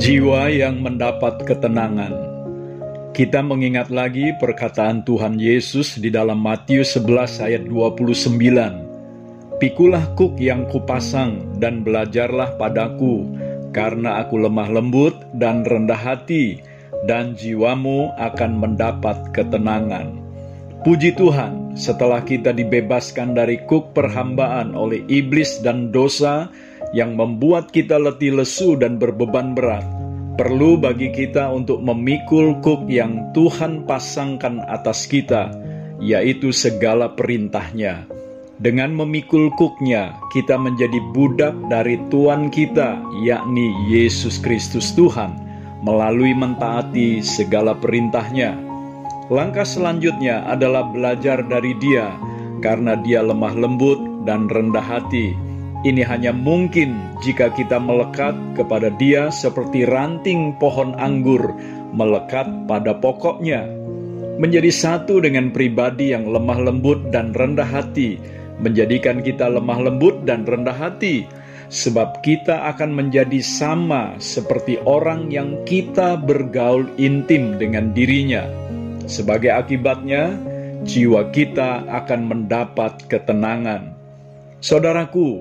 Jiwa yang mendapat ketenangan. Kita mengingat lagi perkataan Tuhan Yesus di dalam Matius 11 ayat 29. Pikulah kuk yang kupasang dan belajarlah padaku, karena aku lemah lembut dan rendah hati, dan jiwamu akan mendapat ketenangan. Puji Tuhan, setelah kita dibebaskan dari kuk perhambaan oleh iblis dan dosa, yang membuat kita letih lesu dan berbeban berat, perlu bagi kita untuk memikul kuk yang Tuhan pasangkan atas kita, yaitu segala perintahnya. Dengan memikul kuknya, kita menjadi budak dari Tuhan kita, yakni Yesus Kristus Tuhan, melalui mentaati segala perintahnya. Langkah selanjutnya adalah belajar dari dia, karena dia lemah lembut dan rendah hati, ini hanya mungkin jika kita melekat kepada Dia seperti ranting pohon anggur melekat pada pokoknya. Menjadi satu dengan pribadi yang lemah lembut dan rendah hati, menjadikan kita lemah lembut dan rendah hati, sebab kita akan menjadi sama seperti orang yang kita bergaul intim dengan dirinya. Sebagai akibatnya, jiwa kita akan mendapat ketenangan. Saudaraku,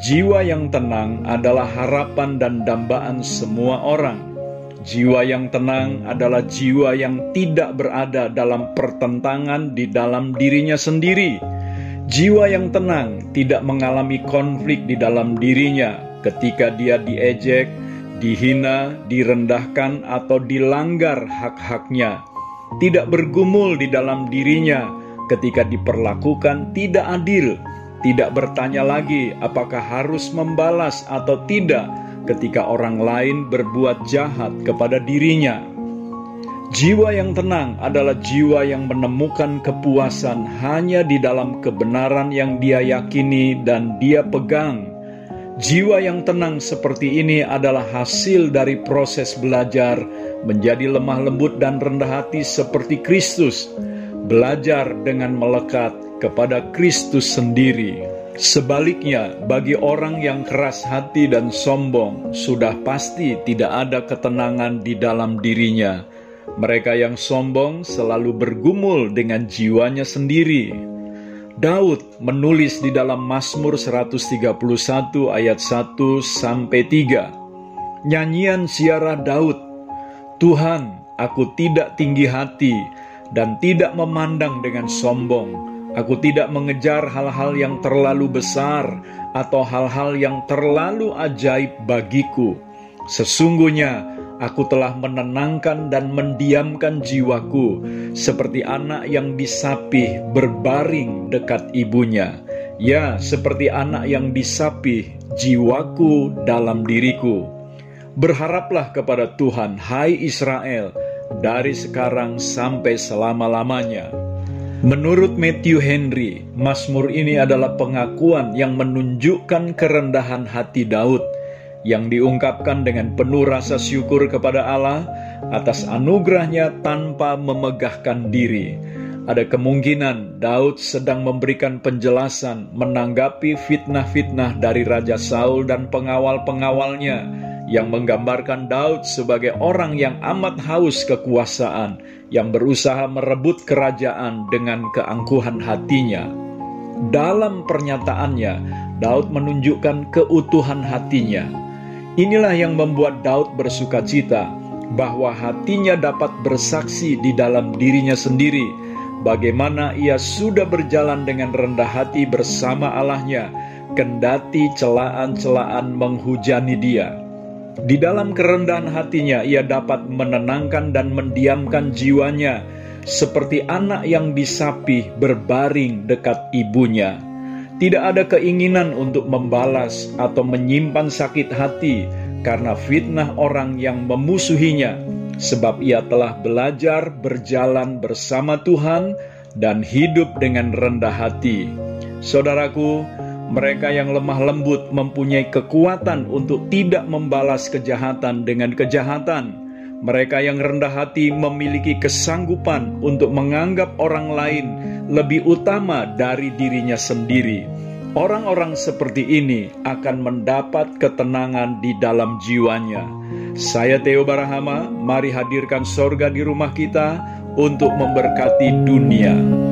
Jiwa yang tenang adalah harapan dan dambaan semua orang. Jiwa yang tenang adalah jiwa yang tidak berada dalam pertentangan di dalam dirinya sendiri. Jiwa yang tenang tidak mengalami konflik di dalam dirinya ketika dia diejek, dihina, direndahkan, atau dilanggar hak-haknya. Tidak bergumul di dalam dirinya ketika diperlakukan tidak adil tidak bertanya lagi apakah harus membalas atau tidak ketika orang lain berbuat jahat kepada dirinya. Jiwa yang tenang adalah jiwa yang menemukan kepuasan hanya di dalam kebenaran yang dia yakini dan dia pegang. Jiwa yang tenang seperti ini adalah hasil dari proses belajar menjadi lemah lembut dan rendah hati seperti Kristus, belajar dengan melekat kepada Kristus sendiri. Sebaliknya, bagi orang yang keras hati dan sombong, sudah pasti tidak ada ketenangan di dalam dirinya. Mereka yang sombong selalu bergumul dengan jiwanya sendiri. Daud menulis di dalam Mazmur 131 ayat 1 sampai 3. Nyanyian siara Daud, Tuhan, aku tidak tinggi hati dan tidak memandang dengan sombong Aku tidak mengejar hal-hal yang terlalu besar atau hal-hal yang terlalu ajaib bagiku. Sesungguhnya aku telah menenangkan dan mendiamkan jiwaku seperti anak yang disapih berbaring dekat ibunya. Ya, seperti anak yang disapih jiwaku dalam diriku. Berharaplah kepada Tuhan, hai Israel, dari sekarang sampai selama-lamanya. Menurut Matthew Henry, Mazmur ini adalah pengakuan yang menunjukkan kerendahan hati Daud yang diungkapkan dengan penuh rasa syukur kepada Allah atas anugerahnya tanpa memegahkan diri. Ada kemungkinan Daud sedang memberikan penjelasan menanggapi fitnah-fitnah dari Raja Saul dan pengawal-pengawalnya yang menggambarkan Daud sebagai orang yang amat haus kekuasaan yang berusaha merebut kerajaan dengan keangkuhan hatinya. Dalam pernyataannya, Daud menunjukkan keutuhan hatinya. Inilah yang membuat Daud bersuka cita bahwa hatinya dapat bersaksi di dalam dirinya sendiri bagaimana ia sudah berjalan dengan rendah hati bersama Allahnya, kendati celaan-celaan menghujani dia. Di dalam kerendahan hatinya, ia dapat menenangkan dan mendiamkan jiwanya, seperti anak yang disapih berbaring dekat ibunya. Tidak ada keinginan untuk membalas atau menyimpan sakit hati karena fitnah orang yang memusuhinya, sebab ia telah belajar berjalan bersama Tuhan dan hidup dengan rendah hati. Saudaraku, mereka yang lemah lembut mempunyai kekuatan untuk tidak membalas kejahatan dengan kejahatan. Mereka yang rendah hati memiliki kesanggupan untuk menganggap orang lain lebih utama dari dirinya sendiri. Orang-orang seperti ini akan mendapat ketenangan di dalam jiwanya. Saya Theo Barahama, mari hadirkan sorga di rumah kita untuk memberkati dunia.